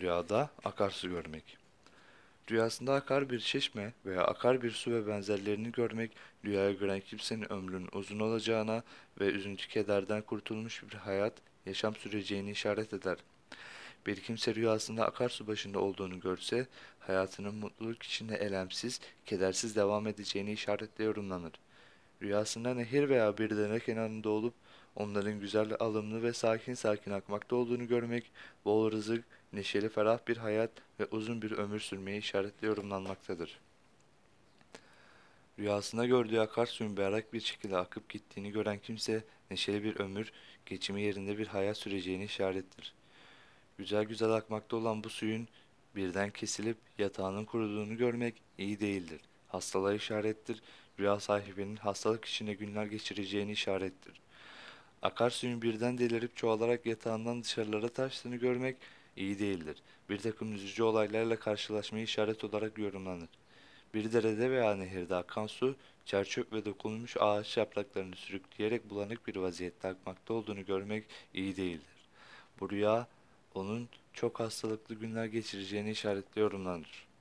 Rüyada akarsu görmek. Rüyasında akar bir çeşme veya akar bir su ve benzerlerini görmek, rüyaya gören kimsenin ömrünün uzun olacağına ve üzüntü kederden kurtulmuş bir hayat, yaşam süreceğini işaret eder. Bir kimse rüyasında akarsu başında olduğunu görse, hayatının mutluluk içinde elemsiz, kedersiz devam edeceğini işaretle yorumlanır. Rüyasında nehir veya bir dere kenarında olup onların güzel, alımlı ve sakin sakin akmakta olduğunu görmek, bol rızık, neşeli ferah bir hayat ve uzun bir ömür sürmeyi işaretle yorumlanmaktadır. Rüyasında gördüğü akarsuyun berrak bir şekilde akıp gittiğini gören kimse neşeli bir ömür, geçimi yerinde bir hayat süreceğini işarettir. Güzel güzel akmakta olan bu suyun birden kesilip yatağının kuruduğunu görmek iyi değildir. Hastalığa işarettir. Rüya sahibinin hastalık içinde günler geçireceğini işarettir. Akarsuyun birden delirip çoğalarak yatağından dışarılara taştığını görmek iyi değildir. Bir takım üzücü olaylarla karşılaşmayı işaret olarak yorumlanır. Bir derede veya nehirde akan su, çerçöp ve dokunmuş ağaç yapraklarını sürükleyerek bulanık bir vaziyette akmakta olduğunu görmek iyi değildir. Bu rüya onun çok hastalıklı günler geçireceğini işaretli yorumlanır.